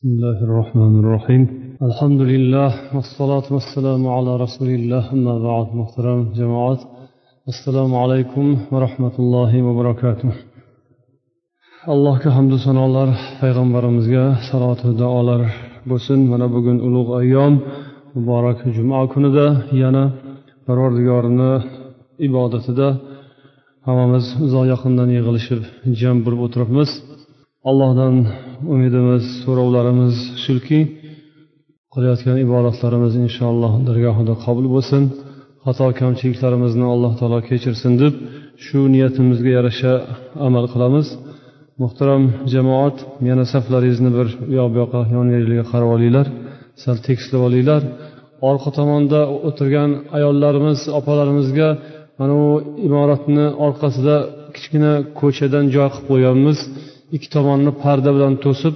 بسم الله الرحمن الرحيم الحمد لله والصلاة والسلام على رسول الله أما بعد محترم جماعات السلام عليكم ورحمة الله وبركاته allohga hamdu sanolar payg'ambarimizga salotu duolar bo'lsin mana bugun ulug' ayyom muborak juma kunida yana parvardigorini ibodatida hammamiz uzoq yaqindan yig'ilishib jam bo'lib o'tiribmiz allohdan umidimiz so'rovlarimiz shuki qilayotgan ibodatlarimiz inshaalloh dargohida qabul bo'lsin. Xato kamchiliklarimizni alloh taolo kechirsin deb shu niyatimizga yarasha amal qilamiz. Muhtaram jamoat yana saflaringizni bir u yoq bu yoqqa yon veringlarga qarab olinglar sal tekislab olinglar. Orqa tomonda o'tirgan ayollarimiz opalarimizga mana bu imoratni orqasida kichkina ko'chadan joy qilib qo'yganmiz. Ikki tomonni parda bilan to'sib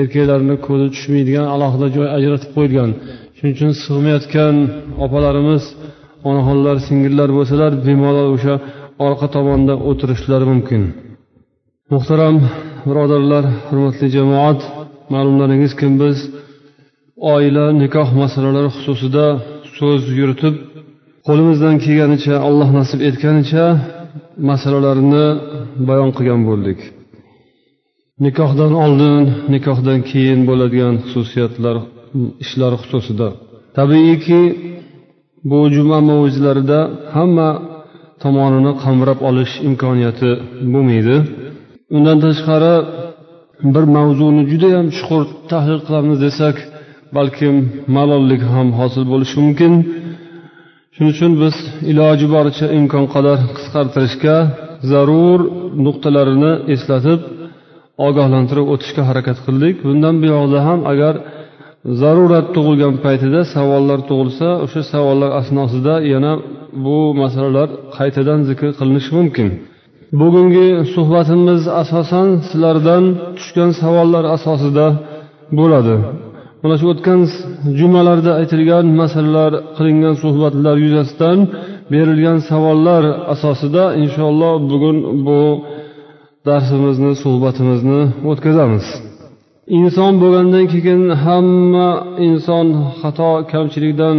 erkaklarni ko'zi tushmaydigan alohida joy ajratib qo'yilgan. Shuning uchun sig'mayotgan opalarimiz onaxonlar singillar bo'lsalar bemalol o'sha orqa tomonda o'tirishlari mumkin. Muhtaram birodarlar hurmatli jamoat ma'lumlaringizki biz? Oila nikoh masalalari xususida so'z yuritib qo'limizdan kelganicha alloh nasib etganicha masalalarni bayon qilgan bo'ldik. Nikohdan oldin nikohdan keyin bo'ladigan xususiyatlar ishlar xususida. Tabiiyki bu juma mavzularida hamma tomonini qamrab olish imkoniyati bo'lmaydi. Undan tashqari bir mavzuni judayam chuqur tahlil qilamiz desak balkim malollik ham hosil bo'lishi mumkin. Shuning uchun biz iloji boricha imkon qadar qisqartirishga zarur nuqtalarini eslatib ogohlantirib o'tishga harakat qildik. Bundan buyog'ida ham agar zarurat tug'ilgan paytida savollar tug'ilsa o'sha savollar asnosida yana bu masalalar qaytadan zikr qilinishi mumkin. Bugungi suhbatimiz asosan sizlardan tushgan savollar asosida bo'ladi. Mana shu o'tgan jumalarda aytilgan masalalar qilingan suhbatlar yuzasidan berilgan savollar asosida inshaalloh bugun bu darsimizni suhbatimizni o'tkazamiz. Inson bo'lgandan keyin hamma inson xato kamchilikdan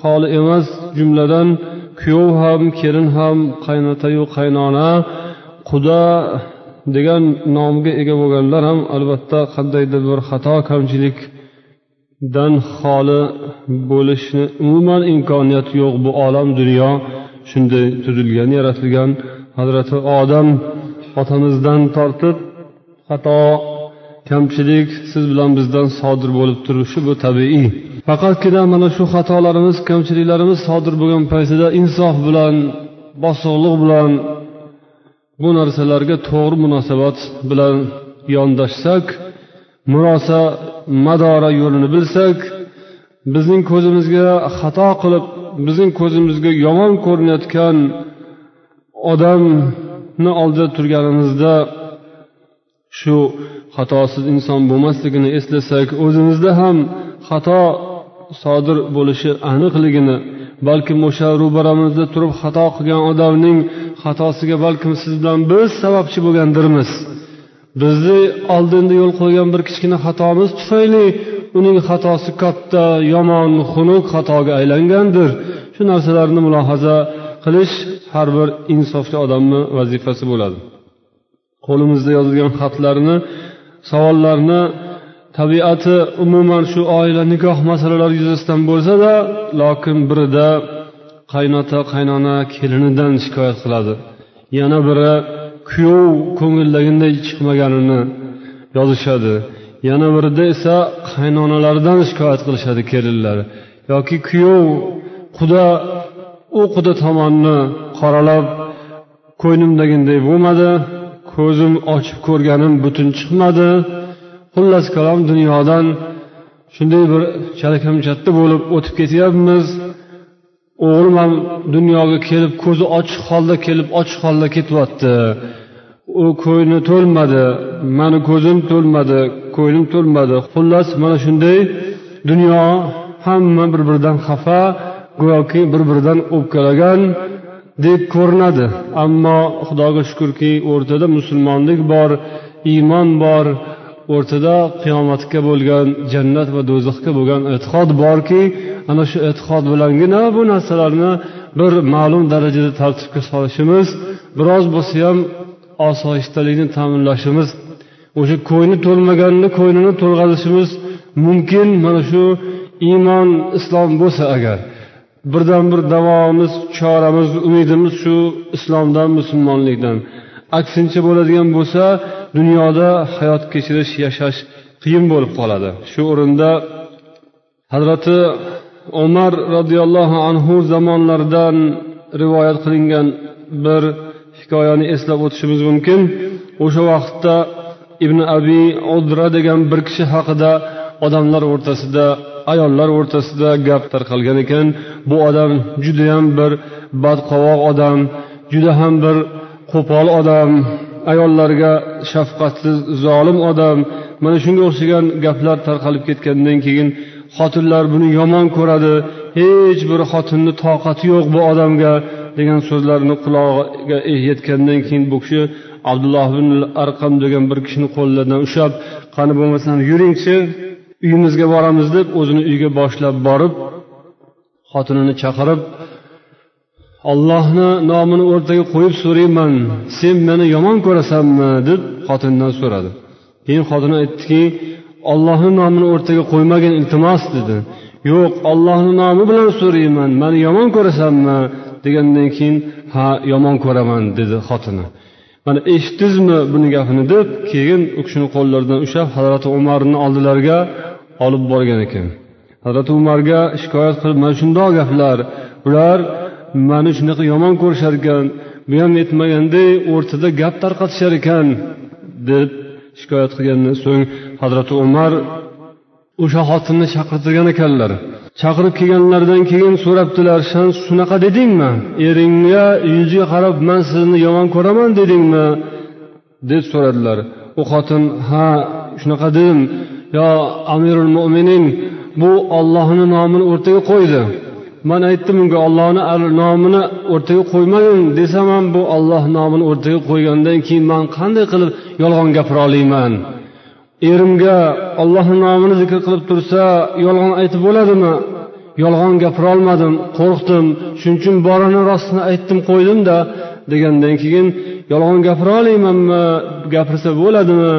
xoli emas jumladan kuyov ham kelin ham qaynotayu qaynona quda degan nomga ega bo'lganlar ham albatta qandaydir bir xato kamchilikdan xoli bo'lishni umuman imkoniyati yo'q bu olam dunyo. Shunday tuzilgan yaratilgan hazrati odam otamizdan tortib xato kamchilik siz bilan bizdan sodir bo'lib turishi bu tabiiy. Faqatgina mana shu xatolarimiz kamchiliklarimiz sodir bo'lgan paytida insof bilan bosiqliq bilan bu narsalarga to'g'ri munosabat bilan yondashsak murosa madora yo'lini bilsak bizning ko'zimizga xato qilib bizning ko'zimizga yomon ko'rinayotgan odam ni oldida turganimizda shu xatosiz inson bo'lmasligini eslasak o'zimizda ham xato sodir bo'lishi aniqligini balkim o'sha ro'baramizda turib xato qilgan odamning xatosiga balkim siz bilan biz sababchi bo'lgandirmiz? Bizni oldinda yo'l qo'ygan bir kichkina xatomiz tufayli uning xatosi katta yomon xunuk xatoga aylangandir. Shu narsalarni mulohaza qilish har bir insofli odamni vazifasi bo'ladi. Qo'limizda yozilgan xatlarni savollarni tabiati umuman shu oila nikoh masalalari yuzasidan bo'lsada lokin birida qaynota qaynona kelinidan shikoyat qiladi. Yana biri kuyov ko'ngillaganday chiqmaganini yozishadi. Yana birida esa qaynonalaridan shikoyat qilishadi kelinlar yoki kuyov quda u quda tomonni qoralab ko'nglimdagiday bo'lmadi ko'zim ochib ko'rganim butun chiqmadi. Xullas kalom dunyodan shunday bir chalkamchatta bo'lib o'tib ketyapmiz. O'g'lim ham dunyoga kelib ko'zi ochiq holda kelib ochiq holda ketyapti. U ko'ngli to'lmadi mani ko'zim to'lmadi ko'nglim to'lmadi. Xullas mana shunday dunyo hamma bir biridan xafa. Go'yoki bir biridan o'pkalagandek ko'rinadi. Ammo xudoga shukurki o'rtada musulmonlik bor iymon bor o'rtada qiyomatga bo'lgan jannat va do'zaxga bo'lgan e'tiqod borki ana shu e'tiqod bilangina bu narsalarni bir ma'lum darajada tartibga solishimiz biroz bo'lsa ham osoyishtalikni ta'minlashimiz o'sha ko'ngli to'lmaganni ko'nglini to'lg'azishimiz mumkin mana shu iymon islom bo'lsa agar. Birdan bir davomiz choramiz umidimiz shu islomdan musulmonlikdan. Aksincha bo'ladigan bo'lsa dunyoda hayot kechirish yashash qiyin bo'lib qoladi. Shu o'rinda hazrati umar roziyallohu anhu zamonlaridan rivoyat qilingan bir hikoyani eslab o'tishimiz mumkin. O'sha vaqtda ibn abi udra degan bir kishi haqida odamlar o'rtasida ayollar o'rtasida gap tarqalgan ekan. Bu odam judayam bir badqovoq odam juda ham bir qo'pol odam ayollarga shafqatsiz zolim odam. Mana shunga o'xshagan gaplar tarqalib ketgandan keyin xotinlar buni yomon ko'radi. Hech bir xotinni toqati yo'q bu odamga degan so'zlarni qulog'iga eh yetgandan keyin bu kishi abdulloh ibn arqam degan bir kishini qo'llaridan ushlab qani bo'lmasam yuringchi uyimizga boramiz deb o'zini uyiga boshlab borib xotinini chaqirib ollohni nomini o'rtaga qo'yib so'rayman sen meni yomon ko'rasanmi? deb xotindan so'radi. Keyin xotini aytdiki ollohni nomini o'rtaga qo'ymagin iltimos dedi. Yo'q ollohni nomi bilan so'rayman mani yomon ko'rasanmi? degandan keyin ha yomon ko'raman dedi xotini. Mana eshitdingizmi buni gapini deb keyin u kishini qo'llaridan ushlab hazrati umarni oldilariga olib borgan ekan. Hazrati umarga shikoyat qilib mana shundoq gaplar ular mani shunaqa yomon ko'rishar ekan bu ham yetmaganday o'rtada gap tarqatishar ekan deb shikoyat qilgandan so'ng hazrati umar o'sha xotinni chaqirtirgan ekanlar. Chaqirib kelganlaridan keyin so'rabdilar san shunaqa dedingmi? Eringga yuziga qarab man sizni yomon ko'raman dedingmi? deb so'radilar. U xotin ha shunaqa dedim. Yo amirul mo'minin bu ollohni nomini o'rtaga qo'ydi. Man aytdim unga ollohni nomini o'rtaga qo'ymagin desam ham bu olloh nomini o'rtaga qo'ygandan keyin man qanday qilib yolg'on gapira olayman? Erimga ollohni nomini zikr qilib tursa yolg'on aytib bo'ladimi? Yolg'on gapirolmadim qo'rqdim. Shuning uchun borini rostini aytdim qo'ydimda. Degandan keyin yolg'on gapira olaymanmi? Gapirsa bo'ladimi?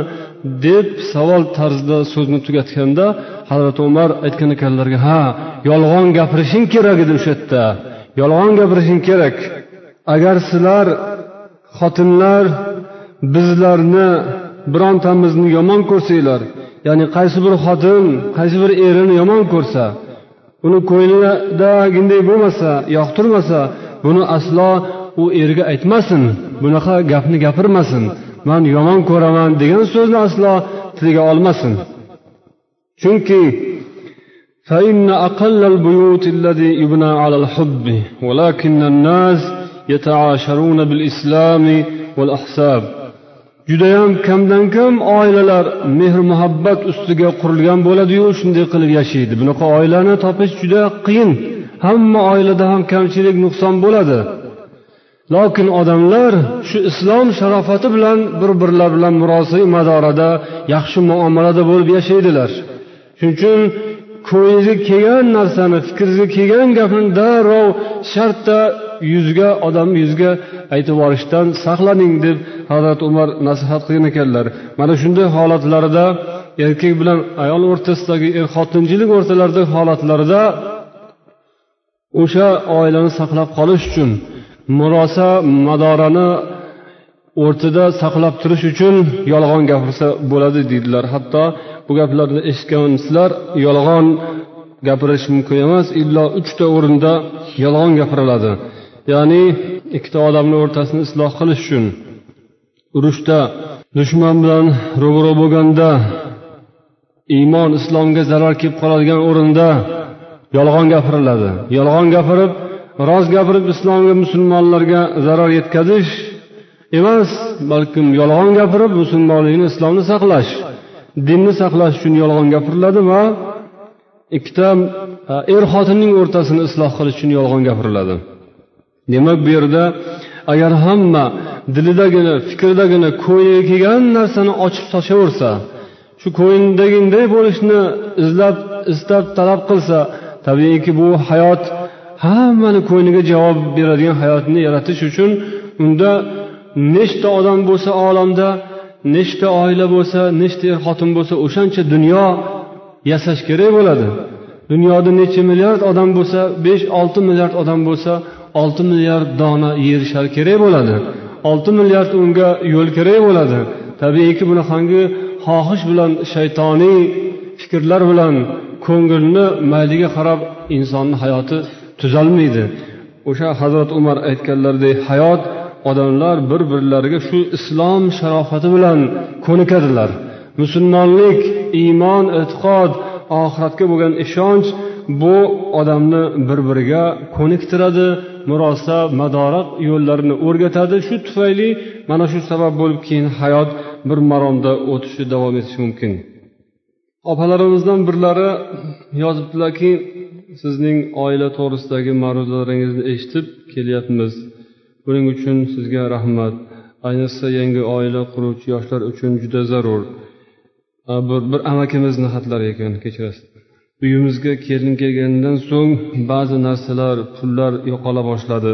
Deb savol tarzida so'zni tugatganda hazrati umar aytgan ekanlarki ha yolg'on gapirishing kerak edi o'sha yerda. Yolg'on gapirishing kerak. Agar sizlar xotinlar bizlarni birontamizni yomon ko'rsanglar ya'ni qaysi bir xotin qaysi bir erini yomon ko'rsa uni ko'nglidaginday bo'lmasa yoqtirmasa buni aslo u erga aytmasin bunaqa gapni gapirmasin. man yomon ko'raman degan so'zni aslo tiliga olmasin chunki فإن أقل البيوت الذي يبنى على الحب ولكن الناس يتعاشرون بالإسلام والأحساب judayam kamdan kam oilalar mehr muhabbat ustiga qurilgan bo'ladiyu shunday qilib yashaydi bunaqa oilani topish juda qiyin hamma oilada ham kamchilik nuqson bo'ladi Lokin odamlar shu islom sharofati bilan bir birlari bilan murosai madorada yaxshi muomalada bo'lib yashaydilar. Shuning uchun ko'ngilga kelgan narsani fikringizga kelgan gapni darrov shartta yuzga odam yuzga aytib yuborishdan saqlaning deb hazrat umar nasihat qilgan ekanlar. Mana shunday holatlarida erkak bilan ayol o'rtasidagi er xotinchilik o'rtalaridagi holatlarida o'sha oilani saqlab qolish uchun murosa madorani o'rtada saqlab turish uchun yolg'on gapirsa bo'ladi deydilar. Hatto bu gaplarni eshitgansizlar yolg'on gapirish mumkin emas illo uchta o'rinda yolg'on gapiriladi. Ya'ni ikkita odamni o'rtasini isloh qilish uchun urushda dushman bilan ro'baro bo'lganda iymon islomga zarar kelib qoladigan o'rinda yolg'on gapiriladi. Yolg'on gapirib rost gapirib islomga musulmonlarga zarar yetkazish emas balkim yolg'on gapirib musulmonlikni islomni saqlash dinni saqlash uchun yolg'on gapiriladi va ikkita e, er xotinning o'rtasini isloh qilish uchun yolg'on gapiriladi. Demak bu yerda agar hamma dilidagina fikridagina ko'ngliga kelgan narsani ochib sochaversa shu ko'nglindagiday bo'lishni izlab istab talab qilsa tabiiyki bu hayot hammani ko'ngliga javob beradigan hayotni yaratish uchun unda nechta odam bo'lsa olamda nechta oila bo'lsa nechta er xotin bo'lsa o'shancha dunyo yasash kerak bo'ladi. Dunyoda necha milliard odam bo'lsa besh olti milliard odam bo'lsa olti milliard dona yer shar kerak bo'ladi. Olti milliard unga yo'l kerak bo'ladi. Tabiiyki bunaqangi xohish bilan shaytoniy fikrlar bilan ko'ngilni mayliga qarab insonni hayoti tuzalmaydi. O'sha hazrat umar aytganlaridek hayot odamlar bir birlariga shu islom sharofati bilan ko'nikadilar. Musulmonlik iymon e'tiqod oxiratga bo'lgan ishonch bu odamni bir biriga ko'niktiradi murosa madorat yo'llarini o'rgatadi. Shu tufayli mana shu sabab bo'lib keyin hayot bir maromda o'tishi davom etishi mumkin. Opalarimizdan birlari yozibdilarki sizning oila to'g'risidagi ma'ruzalaringizni eshitib kelyapmiz. Buning uchun sizga rahmat. Ayniqsa yangi oila quruvchi yoshlar uchun juda zarur. Bir, bir amakimizni xatlari ekan kechirasiz. Uyimizga kelin kelganidan so'ng ba'zi narsalar pullar yo'qola boshladi.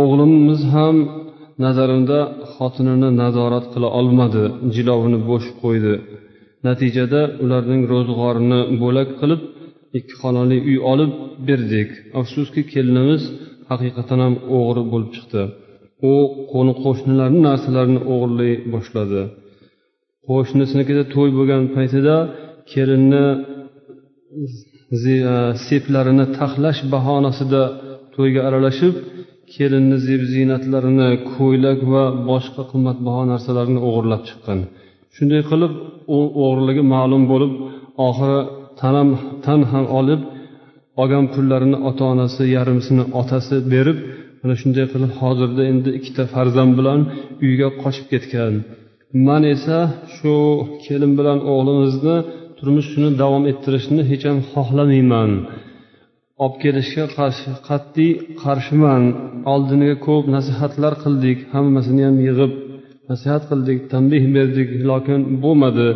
O'g'limiz ham nazarimda xotinini nazorat qila olmadi jilovini bo'sh qo'ydi. Natijada ularning ro'zg'orini bo'lak qilib ikki xonali uy olib berdik. Afsuski kelinimiz haqiqatan ham o'g'ri bo'lib chiqdi. U qo'ni qo'shnilarni narsalarini o'g'irlay boshladi. Qo'shnisinikida to'y bo'lgan paytida kelinni e, seplarini taxlash bahonasida to'yga aralashib kelinni zeb ziynatlarini ko'ylak va boshqa qimmatbaho narsalarni o'g'irlab chiqqan. Shunday qilib u o'g'irligi ma'lum bo'lib oxiri tanam tan ham olib olgan pullarini ota onasi yarimsini otasi berib mana shunday qilib hozirda endi ikkita farzand bilan uyga qochib ketgan. Man esa shu kelin bilan o'g'limizni turmushini davom ettirishni hech ham xohlamayman. Olib kelishga qarshi qat'iy qarshiman. Oldiniga ko'p nasihatlar qildik hammasini ham yig'ib nasihat qildik tanbeh berdik lokin bo'lmadi.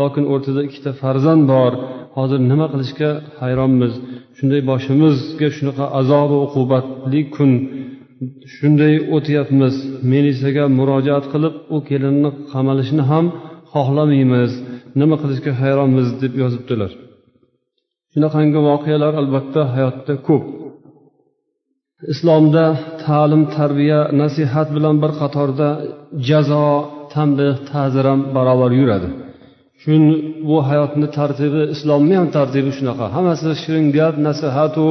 Lokin o'rtada ikkita farzand bor. Hozir nima qilishga hayronmiz. Shunday boshimizga shunaqa azobi uqubatli kun shunday o'tyapmiz. Milisaga murojaat qilib u kelinni qamalishini ham xohlamaymiz. Nima qilishga hayronmiz deb yozibdilar. Shunaqangi voqealar albatta hayotda ko'p. Islomda ta'lim tarbiya nasihat bilan bir qatorda jazo tanbeh ta'zir ham barobar yuradi. Shu bu hayotni tartibi islomni ham tartibi shunaqa. Hammasi shirin gap nasihatu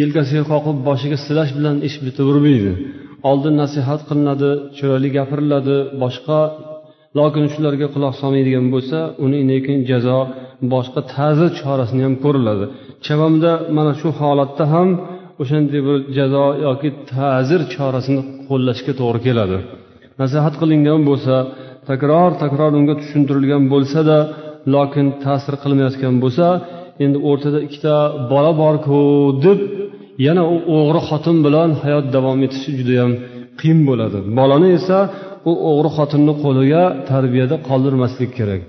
yelkasiga qoqib boshiga silash bilan ish bitavermaydi oldin nasihat qilinadi chiroyli gapiriladi boshqa lokin shularga quloq solmaydigan bo'lsa uni lekin jazo boshqa ta'zir chorasini ham ko'riladi. Chamamda mana shu holatda ham o'shanday bir jazo yoki ta'zir chorasini qo'llashga to'g'ri keladi. Nasihat qilingan bo'lsa takror takror unga tushuntirilgan bo'lsada lokin ta'sir qilmayotgan bo'lsa endi o'rtada ikkita bola borku deb yana u o'g'ri xotin bilan hayot davom etishi judayam qiyin bo'ladi. Bolani esa u o'g'ri xotinni qo'liga tarbiyada qoldirmaslik kerak.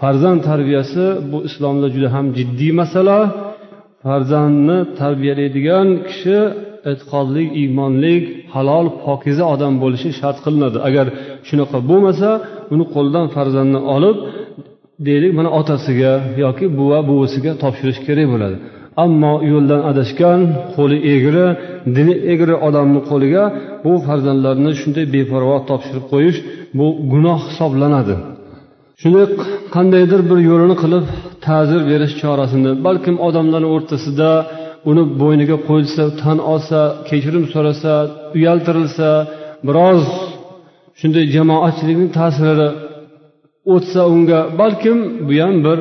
Farzand tarbiyasi bu islomda juda ham jiddiy masala. Farzandni tarbiyalaydigan kishi e'tiqodli iymonli halol pokiza odam bo'lishi shart qilinadi. Agar shunaqa bo'lmasa uni qo'lidan farzandni olib deylik mana otasiga yoki buva buvisiga topshirish kerak bo'ladi. Ammo yo'ldan adashgan qo'li egri dini egri odamni qo'liga bu farzandlarni shunday beparvo topshirib qo'yish bu gunoh hisoblanadi. Shunday qandaydir bir yo'lini qilib ta'zir berish chorasini balkim odamlar o'rtasida uni bo'yniga qo'yilsa tan olsa kechirim so'rasa uyaltirilsa biroz shunday jamoatchilikni ta'sirlari o'tsa unga balkim bu ham bir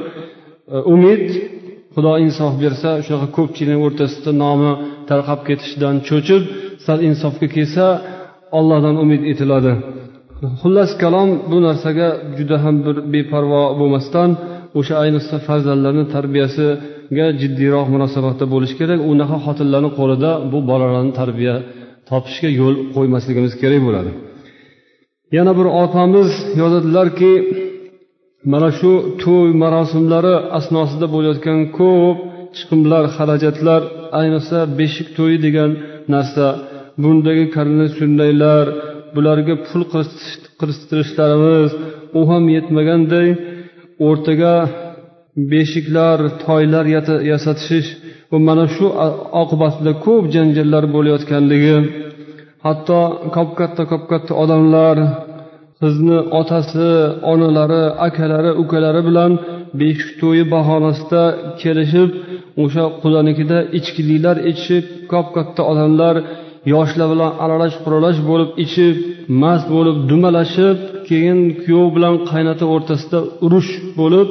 e, umid. Xudo insof bersa shunaqa ko'pchilik o'rtasida nomi tarqab ketishidan cho'chib sal insofga kelsa ollohdan umid etiladi. Xullas kalom bu narsaga juda ham bir beparvo bo'lmasdan o'sha ayniqsa farzandlarni tarbiyasiga jiddiyroq munosabatda bo'lish kerak. Unaqa xotinlarni qo'lida bu bolalarni tarbiya topishga yo'l qo'ymasligimiz kerak bo'ladi. Yana bir opamiz yozadilarki mana shu to'y marosimlari asnosida bo'layotgan ko'p chiqimlar xarajatlar ayniqsa beshik to'yi degan narsa bundagi sunnaylar bularga pul qirishtirishlarimiz u ham yetmaganday o'rtaga beshiklar toylar yasatish va mana shu oqibatida ko'p janjallar bo'layotganligi hatto kop katta kop katta odamlar qizni otasi onalari akalari ukalari bilan beshik to'yi bahonasida kelishib o'sha qudanikida ichkiliklar ichishib kop katta odamlar yoshlar bilan aralash quralash bo'lib ichib mast bo'lib dumalashib keyin kuyov bilan qaynota o'rtasida urush bo'lib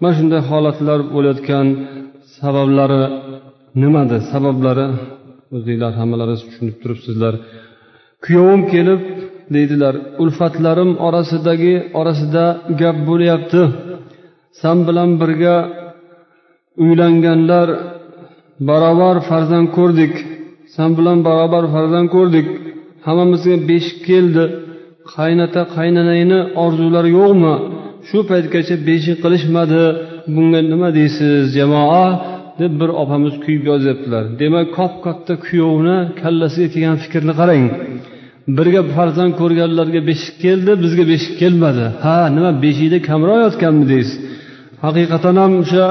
mana shunday holatlar bo'layotgan sabablari nimadi sabablari o'zinglar hammalaringiz tushunib turibsizlar. Kuyovim kelib deydilar ulfatlarim orasidagi orasida gap bo'lyapti. San bilan birga uylanganlar barobar farzand ko'rdik. San bilan barobar farzand ko'rdik. Hammamizga beshik keldi. Qaynota qaynonangni orzulari yo'qmi? Shu paytgacha beshik qilishmadi. Bunga nima deysiz jamoa? Deb bir opamiz kuyib yozyaptilar. Demak kop katta kuyovni kallasiga kelgan fikrni qarang. Birga farzand ko'rganlarga beshik keldi bizga beshik kelmadi. Ha nima beshikda kamroq yotganmi deysiz? Haqiqatan ham o'sha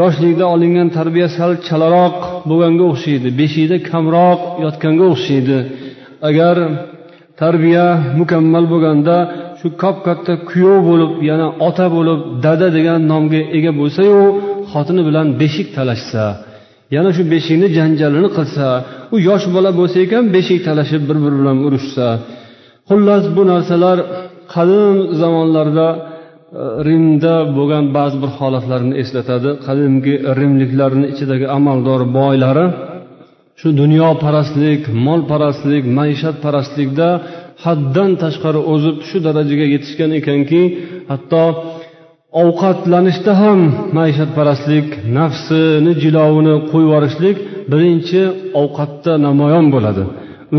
yoshlikda olingan tarbiya sal chalaroq bo'lganga o'xshaydi. Beshikda kamroq yotganga o'xshaydi. Agar tarbiya mukammal bo'lganda shu kop katta kuyov bo'lib yana ota bo'lib dada degan nomga ega bo'lsayu xotini bilan beshik talashsa yana shu beshikni janjalini qilsa u yosh bola bo'lsa ekan beshik talashib bir biri bilan urushsa xullas bu narsalar qadim zamonlarda e, rimda bo'lgan ba'zi bir holatlarni eslatadi. Qadimgi rimliklarni ichidagi amaldor boylari shu dunyoparastlik molparastlik maishatparastlikda haddan tashqari o'zib shu darajaga yetishgan ekanki hatto ovqatlanishda ham maishatparastlik nafsini jilovini qo'yib yuborishlik birinchi ovqatda namoyon bo'ladi.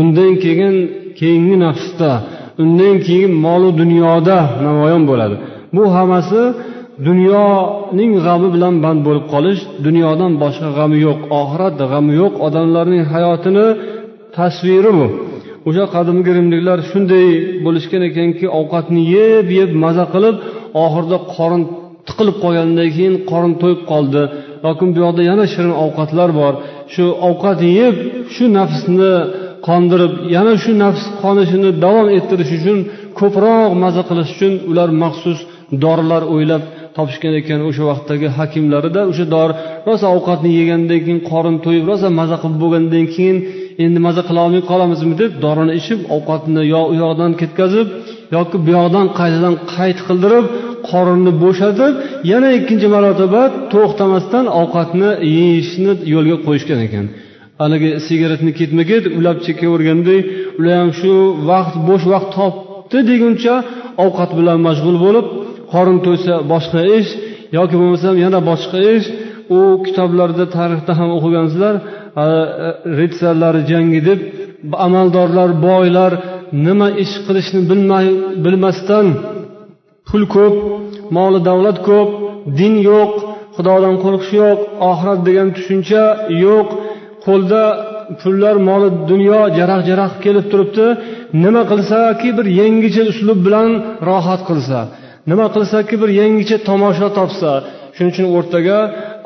Undan keyin keyingi nafsda undan keyin molu dunyoda namoyon bo'ladi. Bu hammasi dunyoning g'ami bilan band bo'lib qolish dunyodan boshqa g'ami yo'q oxirat g'ami yo'q odamlarning hayotini tasviri bu. O'sha qadimgi rimliklar shunday bo'lishgan ekanki ovqatni yeb yeb maza qilib oxirida qorin tiqilib qolgandan keyin qorin to'yib qoldi. Yoki bu yoqda yana shirin ovqatlar bor. Shu ovqat yeb shu nafsni qondirib yana shu nafs qonishini davom ettirish uchun ko'proq maza qilish uchun ular maxsus dorilar o'ylab topishgan ekan o'sha vaqtdagi hakimlarida o'sha dori rosa ovqatni yegandan keyin qorin to'yib rosa maza qilib bo'lgandan keyin endi maza qilolmay qolamizmi deb dorini ichib ovqatni yo u yoqdan ketkazib yoki bu yoqdan qaytadan qayt qildirib qorinni bo'shatib yana ikkinchi marotaba to'xtamasdan ovqatni yeyishni yo'lga qo'yishgan ekan. Haligi sigaretni ketma ket ulab chekaverganday ular ham shu vaqt bo'sh vaqt topdi deguncha ovqat bilan mashg'ul bo'lib qorin to'ysa boshqa ish yoki bo'lmasam yana boshqa ish. U kitoblarda tarixda ham o'qigansizlar ritsarlar jangi deb amaldorlar boylar nima ish qilishni bilmay bilmasdan pul ko'p moli davlat ko'p din yo'q xudodan qo'rqish yo'q oxirat degan tushuncha yo'q. Qo'lda pullar moli dunyo jaraq jaraq kelib turibdi. Nima qilsaki bir yangicha uslub bilan rohat qilsa nima qilsaki bir yangicha tomosha topsa shuning uchun o'rtaga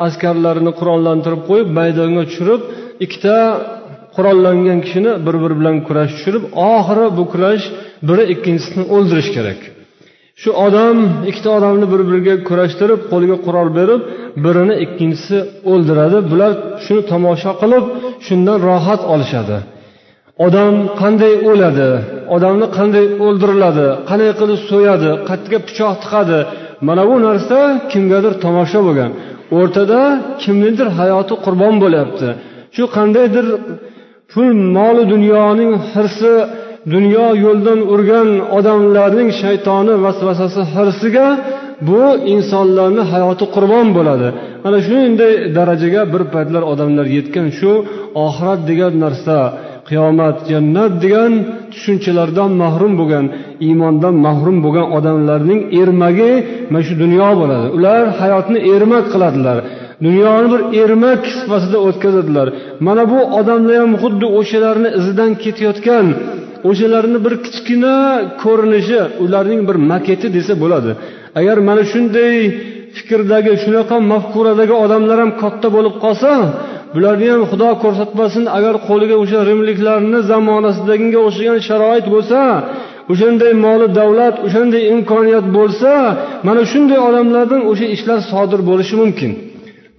askarlarini qurollantirib qo'yib maydonga tushirib ikkita qurollangan kishini bir biri bilan kurash tushirib oxiri bu kurash biri ikkinchisini o'ldirish kerak. Shu odam ikkita odamni bir biriga kurashtirib qo'liga qurol berib birini ikkinchisi o'ldiradi. Bular shuni tomosha qilib shundan rohat olishadi. Odam qanday o'ladi? Odamni qanday o'ldiriladi? Qanday qilib so'yadi? Qayerga pichoq tiqadi? Mana bu narsa kimgadir tomosha bo'lgan. O'rtada kimnidir hayoti qurbon bo'lyapti. Shu qandaydir pul moli dunyoning hirsi dunyo yo'ldan urgan odamlarning shaytoni vasvasasi hirsiga bu insonlarni hayoti qurbon bo'ladi. Mana shunday darajaga bir paytlar odamlar yetgan shu oxirat degan narsa qiyomat jannat degan tushunchalardan mahrum bo'lgan iymondan mahrum bo'lgan odamlarning ermagi mana shu dunyo bo'ladi. Ular hayotni ermak qiladilar. Dunyoni bir ermak sifatida o'tkazadilar. Mana bu odamlar ham xuddi o'shalarni izidan ketayotgan o'shalarni bir kichkina ko'rinishi ularning bir maketi desa bo'ladi. Agar mana shunday fikrdagi shunaqa mafkuradagi odamlar ham katta bo'lib qolsa bularni ham xudo ko'rsatmasin agar qo'liga o'sha rimliklarni zamonasidagiga o'xshagan sharoit bo'lsa o'shanday moli davlat o'shanday imkoniyat bo'lsa mana shunday odamlardan o'sha ishlar sodir bo'lishi mumkin.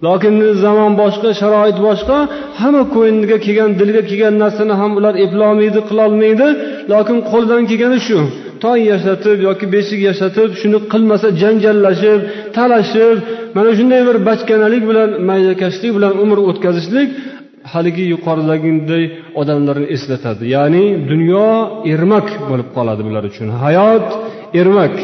Lokin zamon boshqa sharoit boshqa hamma ko'ngliga kelgan diliga kelgan narsani ham ular eplolmaydi qilolmaydi. Lokin qo'ldan kelgani shu tong yashatib yoki beshik yashatib shuni qilmasa janjallashib talashib mana shunday bir bachkanalik bilan maydakashlik bilan umr o'tkazishlik haligi yuqoridagiday odamlarni eslatadi. Ya'ni dunyo ermak bo'lib qoladi bular uchun. Hayot ermak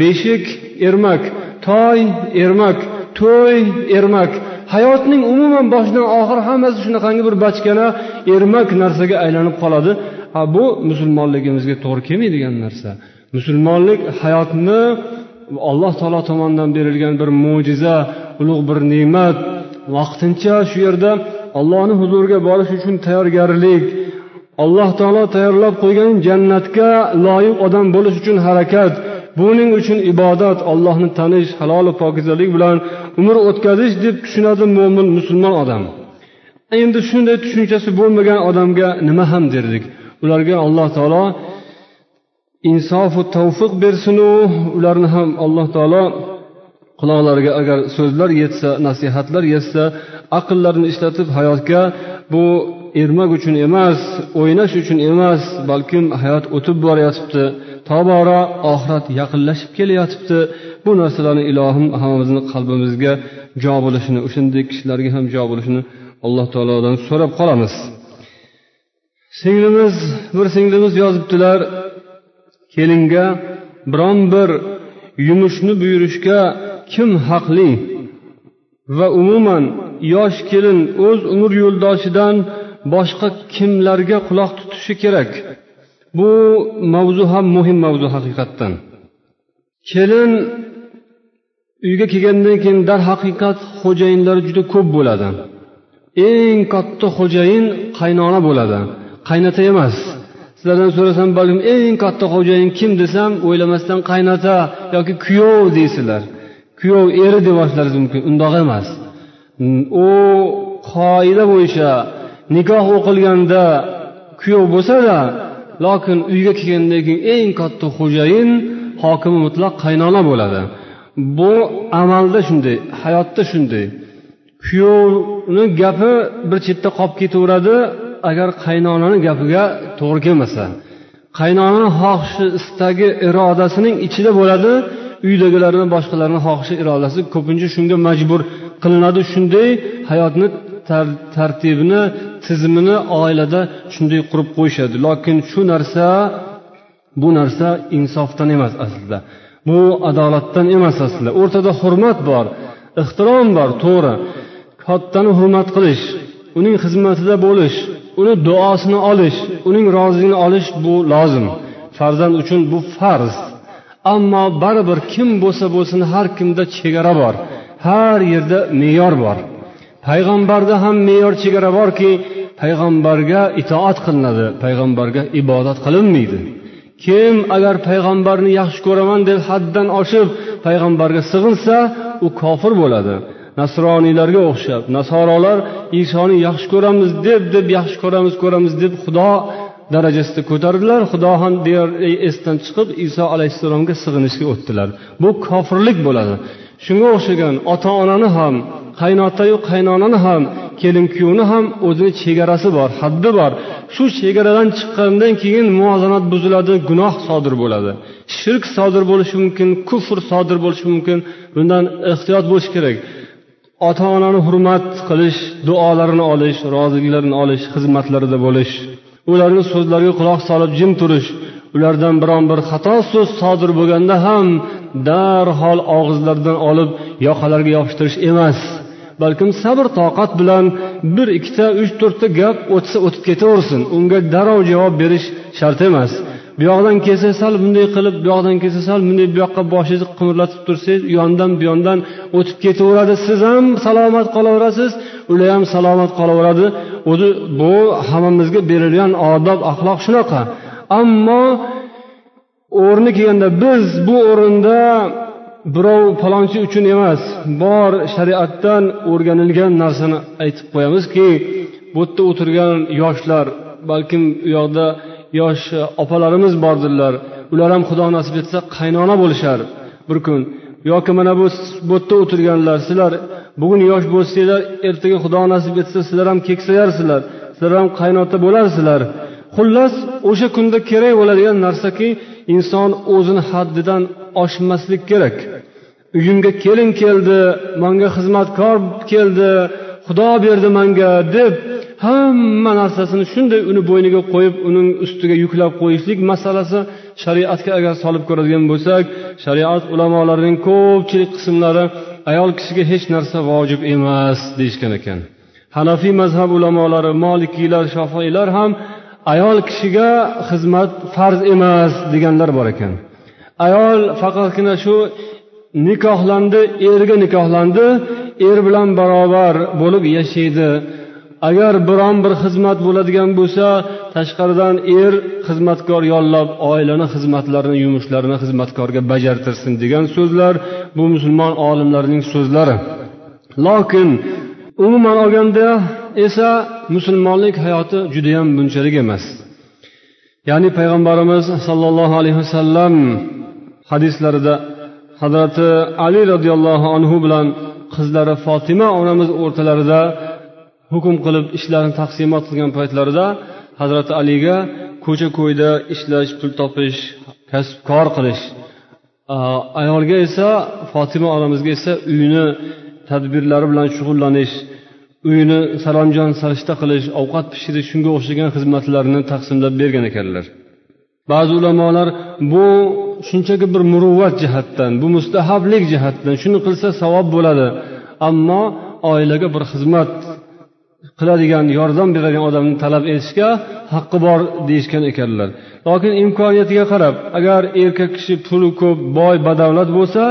beshik ermak toy ermak to'y ermak. Hayotning umuman boshidan oxir hammasi shunaqangi bir bachkana ermak narsaga aylanib qoladi. Bu musulmonligimizga to'g'ri kelmaydigan narsa. Musulmonlik hayotni alloh taolo tomonidan berilgan bir mo'jiza ulug' bir ne'mat. Vaqtincha shu yerda ollohni huzuriga borish uchun tayyorgarlik. Alloh taolo tayyorlab qo'ygan jannatga loyiq odam bo'lish uchun harakat. Buning uchun ibodat ollohni tanish halolu pokizalik bilan umr o'tkazish deb tushunadi mo'min musulmon odam. Endi shunday tushunchasi bo'lmagan odamga nima ham derdik? Ularga alloh taolo insofu tavfiq bersinu ularni ham alloh taolo quloqlariga agar so'zlar yetsa nasihatlar yetsa aqllarini ishlatib hayotga bu ermak uchun emas o'ynash uchun emas balkim hayot o'tib borayotibdi tobora oxirat yaqinlashib kelayotibdi. Bu narsalarni ilohim hammamizni qalbimizga jo bo'lishini o'shanday kishilarga ham jo bo'lishini alloh taolodan so'rab qolamiz. Singlimiz bir singlimiz yozibdilar kelinga biron bir yumushni buyurishga kim haqli? Va umuman yosh kelin o'z umr yo'ldoshidan boshqa kimlarga quloq tutishi kerak? Bu mavzu ham muhim mavzu haqiqatdan. Kelin uyga kelgandan keyin darhaqiqat xo'jayinlari juda ko'p bo'ladi. Eng katta xo'jayin qaynona bo'ladi. Qaynota emas. Sizlardan so'rasam balkim eng katta xo'jayin kim desam o'ylamasdan qaynota yoki kuyov deysizlar kuyov eri deb olishlaringiz mumkin undoq emas. U qoida bo'yicha nikoh o'qilganda kuyov bo'lsada lokin uyga kelgandan keyin eng katta xo'jayin hokimi mutlaq qaynona bo'ladi. Bu amalda shunday hayotda shunday. Kuyovni gapi bir chetda qolib ketaveradi agar qaynonani gapiga to'g'ri kelmasa. Qaynonani xohishi istagi irodasining ichida bo'ladi uydagilarni boshqalarni xohishi irodasi ko'pincha shunga majbur qilinadi. Shunday hayotni tartibini tizimini oilada shunday qurib qo'yishadi. Lokin shu narsa bu narsa insofdan emas aslida. Bu adolatdan emas aslida. O'rtada hurmat bor ehtirom bor to'g'ri. Kattani hurmat qilish uning xizmatida bo'lish uni duosini olish uning roziligini olish bu lozim. Farzand uchun bu farz. Ammo baribir kim bo'lsa bo'lsin har kimda chegara bor har yerda me'yor bor. Payg'ambarda ham me'yor chegara borki payg'ambarga itoat qilinadi payg'ambarga ibodat qilinmaydi. Kim agar payg'ambarni yaxshi ko'raman deb haddan oshib payg'ambarga sig'insa u kofir bo'ladi. Nasroniylarga o'xshab nasorolar isoni yaxshi ko'ramiz deb deb yaxshi ko'ramiz ko'ramiz deb xudo darajasida ko'tardilar. Xudo ham deyarli esdan chiqib iso alayhissalomga sig'inishga o'tdilar. Bu kofirlik bo'ladi. Shunga o'xshagan ota onani ham qaynotayu qaynonani ham kelin kuyovni ham o'zini chegarasi bor haddi bor. Shu chegaradan chiqqandan keyin muvozanat buziladi gunoh sodir bo'ladi. Shirk sodir bo'lishi mumkin kufr sodir bo'lishi mumkin bundan ehtiyot bo'lish kerak. Ota onani hurmat qilish duolarini olish roziliklarini olish xizmatlarida bo'lish ularni so'zlariga quloq solib jim turish ulardan biron bir xato so'z sodir bo'lganda ham darhol og'izlaridan olib yoqalariga yopishtirish emas. Balkim sabr toqat bilan bir ikkita uch to'rtta gap o'tsa o'tib ketaversin. Unga darrov javob berish shart emas. Bu yoqdan kelsa sal bunday qilib bu yoqdan kelsa sal bunday bu yoqqa boshingizni qimirlatib tursangiz u yondan bu yondan o'tib ketaveradi. Siz ham salomat qolaverasiz ular ham salomat qolaveradi. O'zi bu hammamizga berilgan odob axloq shunaqa. Ammo o'rni kelganda biz bu o'rinda birov falonchi uchun emas bor shariatdan o'rganilgan narsani aytib qo'yamizki bu yerda o'tirgan yoshlar balkim u yoqda yosh opalarimiz bordirlar ular ham xudo nasib etsa qaynona bo'lishar bir kun. Yoki mana bu bu yerda o'tirganlar sizlar bugun yosh bo'lsanglar ertaga xudo nasib etsa sizlar ham keksayarsizlar sizlar ham qaynota bo'larsizlar. Xullas o'sha kunda kerak bo'ladigan narsaki inson o'zini haddidan oshmaslik kerak. Uyimga kelin keldi manga xizmatkor keldi xudo berdi manga deb hamma narsasini shunday uni bo'yniga qo'yib uning ustiga yuklab qo'yishlik masalasi shariatga agar solib ko'radigan bo'lsak shariat ulamolarining ko'pchilik qismlari ayol kishiga hech narsa vojib emas deyishgan ekan. Hanafiy mazhab ulamolari molikiylar shofoiylar ham ayol kishiga xizmat farz emas deganlar bor ekan. Ayol faqatgina shu nikohlandi erga nikohlandi er bilan barobar bo'lib yashaydi. Agar biron bir xizmat bo'ladigan bo'lsa tashqaridan er xizmatkor yollab oilani xizmatlarini yumushlarini xizmatkorga bajartirsin degan so'zlar bu musulmon olimlarning so'zlari. Lokin umuman olganda esa musulmonlik hayoti judayam bunchalik emas. Ya'ni payg'ambarimiz sollallohu alayhi vasallam hadislarida hazrati ali roziyallohu anhu bilan qizlari fotima onamiz o'rtalarida hukm qilib ishlarni taqsimot qilgan paytlarida hazrati aliga ko'cha ko'yda ishlash pul topish kasbkor qilish ayolga esa fotima onamizga esa uyni tadbirlari bilan shug'ullanish uyini salomjon sarishta qilish ovqat pishirish shunga o'xshagan xizmatlarni taqsimlab bergan ekanlar. Ba'zi ulamolar bu shunchaki bir muruvvat jihatdan bu mustahablik jihatdan shuni qilsa savob bo'ladi. Ammo oilaga bir xizmat qiladigan yordam beradigan odamni talab etishga haqqi bor deyishgan ekanlar. Lokin imkoniyatiga qarab agar erkak kishi puli ko'p boy badavlat bo'lsa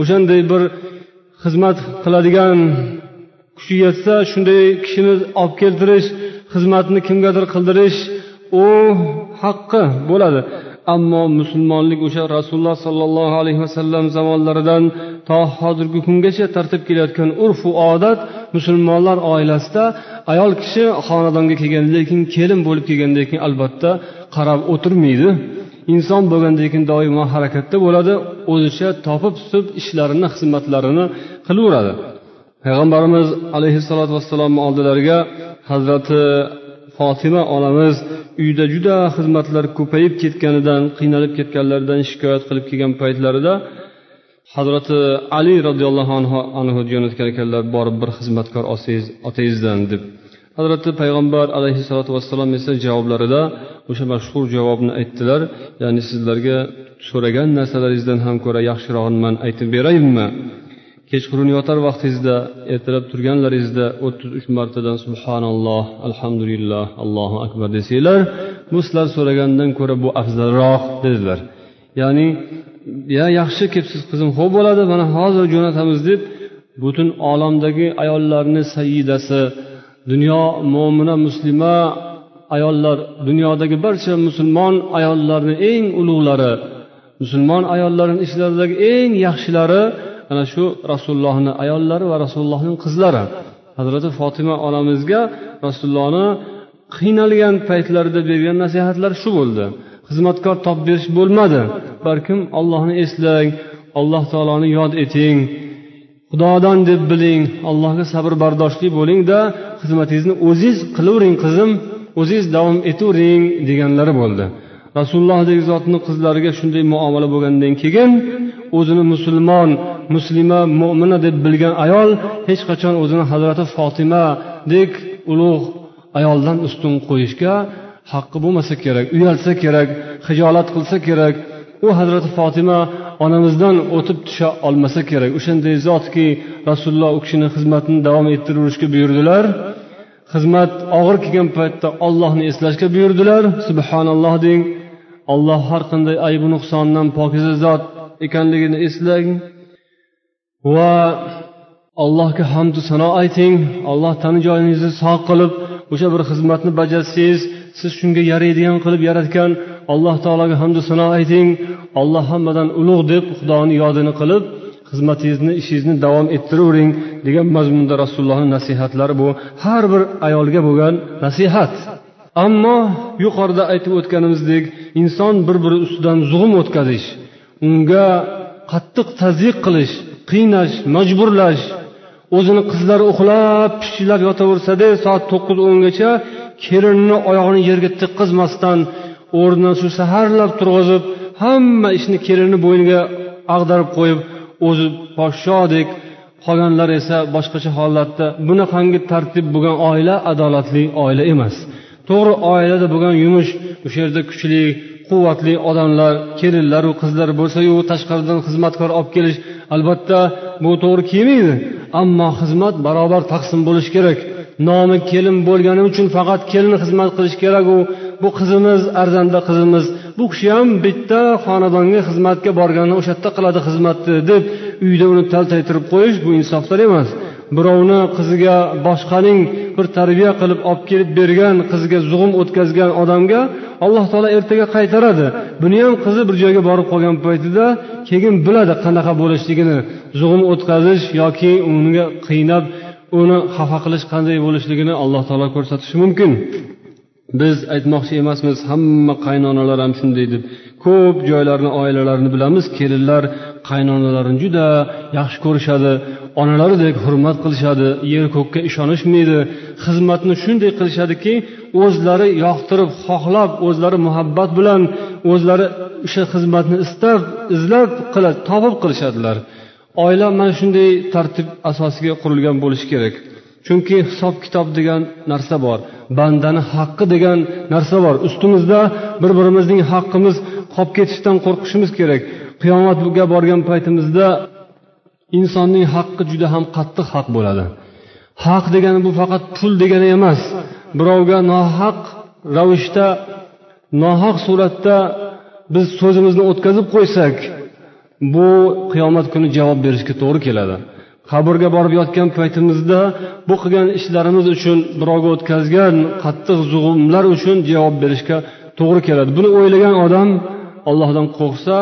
o'shanday bir xizmat qiladigan kuchi yetsa shunday kishini olib keltirish xizmatni kimgadir qildirish u haqqi bo'ladi. Ammo musulmonlik o'sha rasululloh sollallohu alayhi vasallam zamonlaridan to hozirgi kungacha tartib kelayotgan urfu odat musulmonlar oilasida ayol kishi xonadonga kelgandan keyin kelin bo'lib kelgandan keyin albatta qarab o'tirmaydi. Inson bo'lgandan keyin doimo harakatda bo'ladi o'zicha topib tutib ishlarini xizmatlarini qilaveradi. Payg'ambarimiz alayhissalotu vassalomni oldilariga hazrati fotima onamiz uyda juda xizmatlar ko'payib ketganidan qiynalib ketganlaridan shikoyat qilib kelgan paytlarida hazrati ali roziyallohu anhu jo'natgan ekanlar borib bir xizmatkor olsangiz otangizdan deb. Hazrati payg'ambar alayhissalotu vassalom esa javoblarida o'sha mashhur javobni aytdilar. Ya'ni sizlarga so'ragan narsalaringizdan ham ko'ra yaxshirog'ini man aytib beraymi kechqurun yotar vaqtingizda ertalab turganlaringizda o'ttiz uch martadan subhanalloh alhamdulillah allohu akbar desanglar bu sizlar so'ragandan ko'ra bu afzalroq dedilar. Ya'ni ya yaxshi kelibsiz qizim ho'p bo'ladi mana hozir jo'natamiz deb butun olamdagi ayollarni sayyidasi dunyo mo'mina muslima ayollar dunyodagi barcha musulmon ayollarni eng ulug'lari musulmon ayollarni ishlaridagi eng yaxshilari ana shu rasulullohni ayollari va rasulullohning qizlari. Hazrati fotima onamizga rasulullohni qiynalgan paytlarida bergan nasihatlar shu bo'ldi. Xizmatkor topib berish bo'lmadi. Balkim ollohni eslang alloh taoloni yod eting. Xudodan deb biling allohga sabr bardoshli bo'lingda xizmatingizni o'zingiz qilavering qizim o'zingiz davom etavering deganlari bo'ldi. Rasulullohdek zotni qizlariga shunday muomala bo'lgandan keyin o'zini musulmon muslima mo'mina deb bilgan ayol hech qachon o'zini hazrati fotimadek ulug' ayoldan ustun qo'yishga haqqi bo'lmasa kerak uyalsa kerak hijolat qilsa kerak. U hazrati fotima onamizdan o'tib tusha olmasa kerak. O'shanday zotki rasululloh u kishini xizmatini davom ettiraverishga buyurdilar. Xizmat og'ir kelgan paytda ollohni eslashga buyurdilar. Subhanalloh deng olloh har qanday aybu nuqsondan pokiza zot ekanligini eslang. Va allohga hamdu sano ayting. Alloh tani joyingizni sog' qilib o'sha bir xizmatni bajarsangiz siz shunga yaraydigan qilib yaratgan alloh taologa hamdu sano ayting. Alloh hammadan ulug' deb xudoni yodini qilib xizmatingizni ishingizni davom ettiravering degan mazmunda rasulullohni nasihatlari bu. Har bir ayolga bo'lgan nasihat. Ammo yuqorida aytib o'tganimizdek inson bir biri ustidan zug'um o'tkazish unga qattiq tazyiq qilish qiynash majburlash o'zini qizlari uxlab pishillab yotaversada soat to'qqiz o'ngacha kelinini oyog'ini yerga tiqqizmasdan o'rnidan shu saharlab turg'izib hamma ishni kelinni bo'yniga ag'darib qo'yib o'zi podshodek qolganlar esa boshqacha holatda bunaqangi tartib bo'lgan oila adolatli oila emas. To'g'ri oilada bo'lgan yumush o'sha yerda kuchli quvvatli odamlar kelinlaru qizlar bo'lsayu tashqaridan xizmatkor olib kelish albatta bu to'g'ri kelmaydi. Ammo xizmat barobar taqsim bo'lishi kerak. Nomi kelin bo'lgani uchun faqat kelin xizmat qilishi keraku. Bu qizimiz arzanda qizimiz. Bu kishi ham bitta xonadonga xizmatga borganda o'sha yerda qiladi xizmatni deb uyda uni taltaytirib qo'yish bu insofdan emas. Birovni qiziga boshqaning bir tarbiya qilib olib kelib bergan qiziga zug'um o'tkazgan odamga alloh taolo ertaga qaytaradi. Buni ham qizi bir joyga borib qolgan paytida keyin biladi qanaqa bo'lishligini. Zug'um o'tkazish yoki unga qiynab uni xafa qilish qanday bo'lishligini alloh taolo ko'rsatishi mumkin. Biz aytmoqchi emasmiz hamma qaynonalar ham shunday deb. Ko'p joylarni oilalarini bilamiz kelinlar qaynonalarini juda yaxshi ko'rishadi onalaridek hurmat qilishadi yer ko'kka ishonishmaydi xizmatni shunday qilishadiki o'zlari yoqtirib xohlab o'zlari muhabbat bilan o'zlari o'sha xizmatni istab izlab qiladi topib qilishadilar. Oila mana shunday tartib asosiga qurilgan bo'lishi kerak. Chunki hisob kitob degan narsa bor bandani haqqi degan narsa bor. Ustimizda bir birimizning haqqimiz qolib ketishidan qo'rqishimiz kerak. Qiyomatga borgan paytimizda insonning haqqi juda ham qattiq haq bo'ladi. Haq degani bu faqat pul degani emas. Birovga nohaq ravishda nohaq suratda biz so'zimizni o'tkazib qo'ysak bu qiyomat kuni javob berishga to'g'ri keladi. Qabrga borib yotgan paytimizda bu qilgan ishlarimiz uchun birovga o'tkazgan qattiq zug'umlar uchun javob berishga to'g'ri keladi. Buni o'ylagan odam allohdan qo'rqsa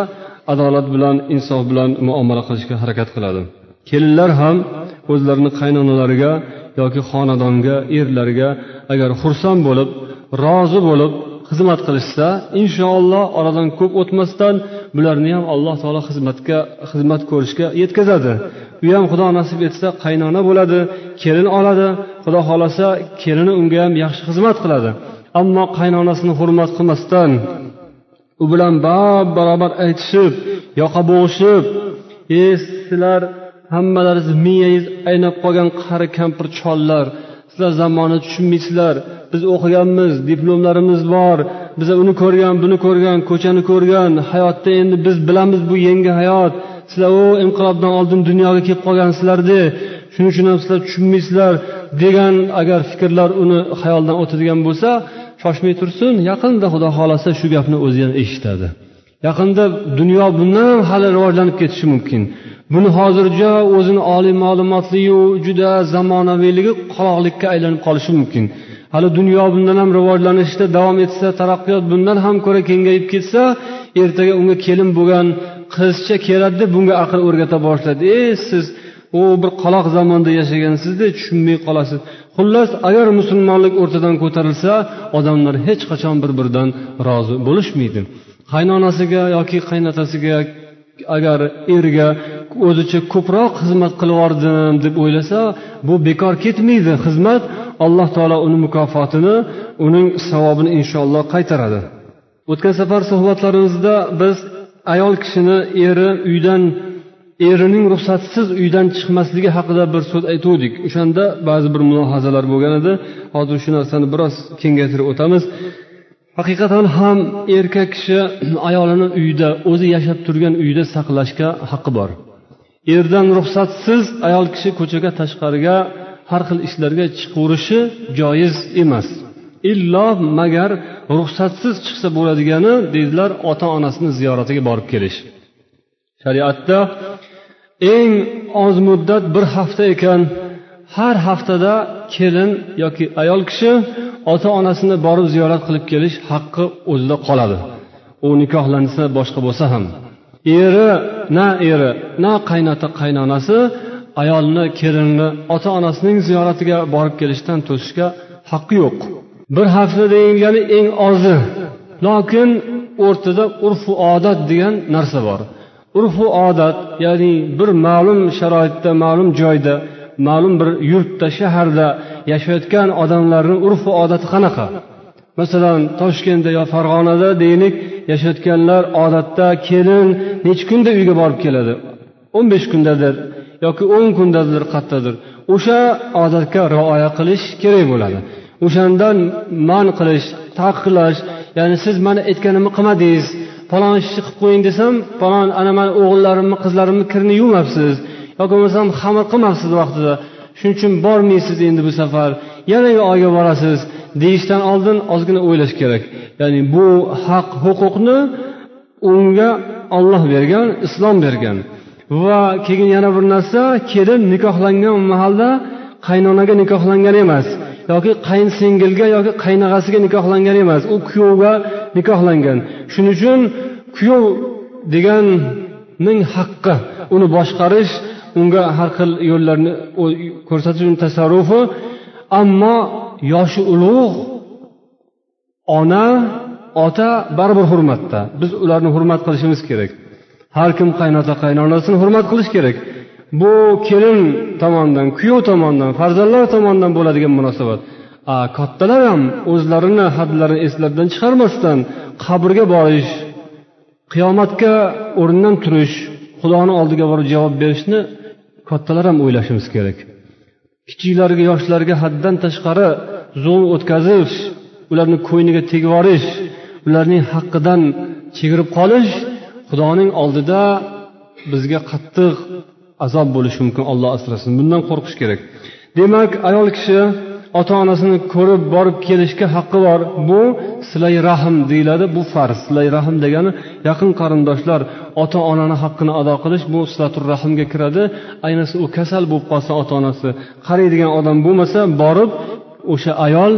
adolat bilan insof bilan muomala qilishga harakat qiladi. Kelinlar ham o'zlarini qaynonalariga yoki xonadonga erlariga agar xursand bo'lib rozi bo'lib xizmat qilishsa inshaalloh oradan ko'p o'tmasdan bularni ham alloh taolo xizmatga xizmat ko'rishga yetkazadi. U ham xudo nasib etsa qaynona bo'ladi kelin oladi. Xudo xohlasa kelini unga ham yaxshi xizmat qiladi. Ammo qaynonasini hurmat qilmasdan u bilan bab barobar aytishib yoqa bo'g'ishib e sizlar hammalaringiz miyangiz aynab qolgan qari kampir chollar. Sizlar zamonni tushunmaysizlar. Biz o'qiganmiz diplomlarimiz bor. Biz uni ko'rgan buni ko'rgan ko'chani ko'rgan. Hayotda endi biz bilamiz bu yangi hayot. Sizlar u inqilobdan oldin dunyoga kelib qolgansizlarda shuning uchun ham sizlar tushunmaysizlar. degan agar fikrlar uni xayolidan o'tadigan bo'lsa shoshmay tursin yaqinda xudo xohlasa shu gapni o'zi ham eshitadi. Yaqinda dunyo bundan ham hali rivojlanib ketishi mumkin. Buni hozircha o'zini oliy ma'lumotliyu juda zamonaviyligi qoloqlikka aylanib qolishi mumkin. Hali dunyo bundan ham rivojlanishda davom etsa taraqqiyot bundan ham ko'ra kengayib ketsa ertaga unga kelin bo'lgan qizcha keladi deb bunga aql o'rgata boshlaydi e siz u bir qaloq zamonda yashagansizda tushunmay qolasiz. Xullas agar musulmonlik o'rtadan ko'tarilsa odamlar hech qachon bir biridan rozi bo'lishmaydi. Qaynonasiga yoki qaynotasiga agar erga o'zicha ko'proq xizmat qilib yubordim deb o'ylasa bu bekor ketmaydi. Xizmat alloh taolo uni mukofotini uning savobini inshaalloh qaytaradi. O'tgan safar suhbatlarimizda biz ayol kishini eri uydan erining ruxsatsiz uydan chiqmasligi haqida bir so'z aytuvdik. O'shanda ba'zi bir mulohazalar bo'lgan edi. Hozir shu narsani biroz kengaytirib o'tamiz. Haqiqatan ham erkak kishi ayolini uyda o'zi yashab turgan uyda saqlashga haqqi bor. Erdan ruxsatsiz ayol kishi ko'chaga tashqariga har xil ishlarga chiqaverishi joiz emas. Illo magar ruxsatsiz chiqsa bo'ladigani deydilar ota onasini ziyoratiga borib kelish. Shariatda eng oz muddat bir hafta ekan. Har haftada kelin yoki ayol kishi ota onasini borib ziyorat qilib kelish haqqi o'zida qoladi. U nikohlansa boshqa bo'lsa ham. Eri na eri na qaynota qaynonasi ayolni kelinni ota onasining ziyoratiga borib kelishdan to'sishga haqqi yo'q. Bir hafta deyilgani eng ozi. Lokin o'rtada urfu odat degan narsa bor. Urfu odat ya'ni bir ma'lum sharoitda ma'lum joyda ma'lum bir yurtda shaharda yashayotgan odamlarni urfu odati qanaqa? Masalan toshkentda yo farg'onada deylik yashayotganlar odatda kelin necha kunda uyga borib keladi? O'n besh kundadir yoki o'n kundadir qayerdadir o'sha odatga rioya qilish kerak bo'ladi. O'shandan man qilish taqiqlash ya'ni siz mana aytganimni qilmadingiz falon ishni qilib qo'ying desam falon ana mani o'g'illarimni qizlarimni kirni yuvmabsiz. Yoki bo'lmasam xamir qilmabsiz vaqtida. Shuning uchun bormaysiz endi bu safar. Yanagi oyga borasiz. Deyishdan oldin ozgina o'ylash kerak. Ya'ni bu haq huquqni unga olloh bergan islom bergan. Va keyin yana bir narsa kelin nikohlangan mahalda qaynonaga nikohlangan emas. Yoki qaynsingilga yoki qaynog'asiga nikohlangan emas. U kuyovga nikohlangan. Shuning uchun kuyov deganning haqqi. Uni boshqarish unga har xil yo'llarni ko'rsatish tasarrufi. Ammo yoshi ulug' ona ota baribir hurmatda. Biz ularni hurmat qilishimiz kerak. Har kim qaynota qaynonasini hurmat qilish kerak. Bu kelin tomonidan kuyov tomonidan farzandlar tomonidan bo'ladigan munosabat. Kattalar ham o'zlarini hadlarini eslaridan chiqarmasdan qabrga borish qiyomatga o'rnidan turish xudoni oldiga borib javob berishni kattalar ham o'ylashimiz kerak. Kichiklarga yoshlarga haddan tashqari zulm o'tkazish ularni ko'yniga tegib yuborish ularning haqqidan chegirib qolish xudoning oldida bizga qattiq azob bo'lishi mumkin olloh asrasin. Bundan qo'rqish kerak. Demak ayol kishi ota onasini ko'rib borib kelishga haqqi bor. Bu silay rahm deyiladi bu farz. Silay rahm degani yaqin qarindoshlar ota onani haqqini ado qilish bu silatur rahmga kiradi. Ayniqsa u kasal bo'lib qolsa ota onasi qaraydigan odam bo'lmasa borib o'sha ayol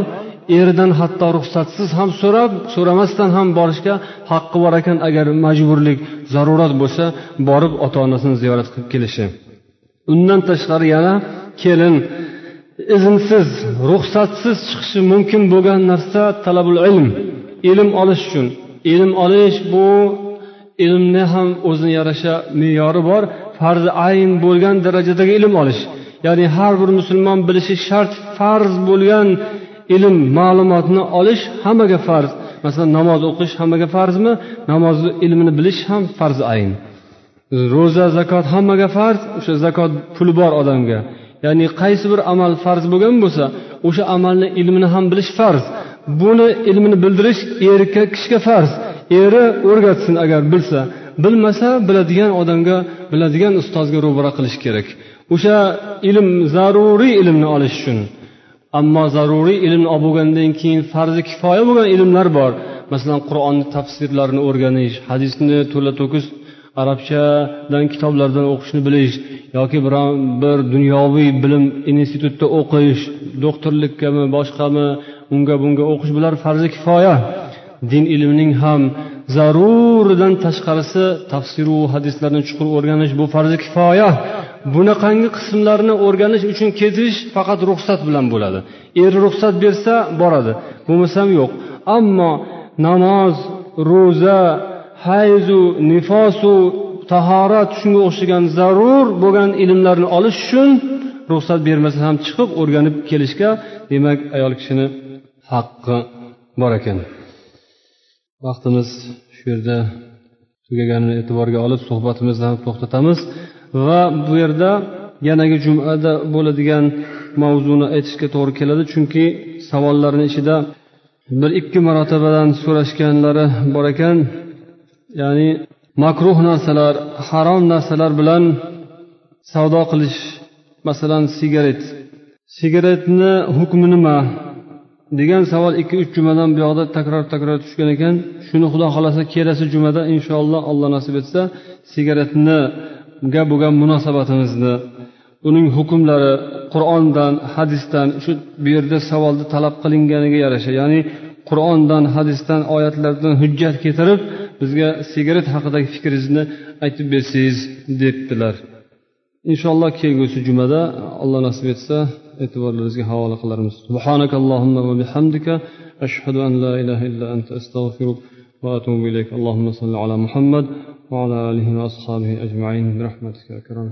eridan hatto ruxsatsiz ham so'rab so'ramasdan ham borishga haqqi bor ekan. Agar majburlik zarurat bo'lsa borib ota onasini ziyorat qilib kelishi. Undan tashqari yana kelin. Iznsiz ruxsatsiz chiqishi mumkin bo'lgan narsa talabul ilm. Ilm olish uchun. Ilm olish bu ilmni ham o'zini yarasha me'yori bor. Farzi ayn bo'lgan darajadagi ilm olish. Ya'ni har bir musulmon bilishi shart farz bo'lgan ilm ma'lumotni olish hammaga farz. Masalan namoz o'qish hammaga farzmi? Namozni ilmini bilish ham farz ayn. Ro'za zakot hammaga farz. O'sha zakot puli bor odamga. Ya'ni qaysi bir amal farz bo'lgan bo'lsa o'sha amalni ilmini ham bilish farz. Buni ilmini bildirish erkak kishiga farz. Eri o'rgatsin agar bilsa. Bilmasa biladigan odamga biladigan ustozga ro'bara qilish kerak. O'sha ilm zaruriy ilmni olish uchun. Ammo zaruriy ilmni olib bo'lgandan keyin farzi kifoya bo'lgan ilmlar bor. Masalan qur'onni tafsirlarini o'rganish hadisni to'la to'kis arabchadan kitoblardan o'qishni bilish yoki biron bir dunyoviy bilim institutda o'qish doktorlikkami boshqami unga bunga o'qish bular farzi kifoya. Din ilmining ham zaruridan tashqarisi tafsiru hadislarni chuqur o'rganish bu farzi kifoya. Bunaqangi qismlarni o'rganish uchun ketish faqat ruxsat bilan bo'ladi. Er ruxsat bersa boradi. Bo'lmasam yo'q. Ammo namoz ro'za hayzu nifosu tahorat shunga o'xshagan zarur bo'lgan ilmlarni olish uchun ruxsat bermasa ham chiqib o'rganib kelishga demak ayol kishini haqqi bor ekan. Vaqtimiz shu yerda tugaganini e'tiborga olib suhbatimizni to'xtatamiz. Va bu yerda yanagi jumada bo'ladigan mavzuni aytishga to'g'ri keladi. Chunki savollarni ichida bir ikki marotabadan so'rashganlari bor ekan. Ya'ni makruh narsalar harom narsalar bilan savdo qilish masalan sigaret. Sigaretni hukmi nima? Degan savol ikki uch jumadan buyoqda takror takror tushgan ekan. Shuni xudo xohlasa kelasi jumada inshaalloh alloh nasib etsa sigaretniga bo'lgan munosabatimizni uning hukmlari qur'ondan hadisdan shu bu yerda savolda talab qilinganiga yarasha. Ya'ni qur'ondan hadisdan oyatlardan hujjat keltirib bizga sigaret haqidagi fikringizni aytib bersangiz debdilar. Inshaalloh kelgusi jumada alloh nasib etsa e'tiborlaringizga havola qilarmiz سبحانك اللهم وبحمدك أشهد أن لا إله إلا أنت أستغفرك وأتوب إليك اللهم صل على محمد وعلى آله وأصحابه أجمعين برحمتك يا كرم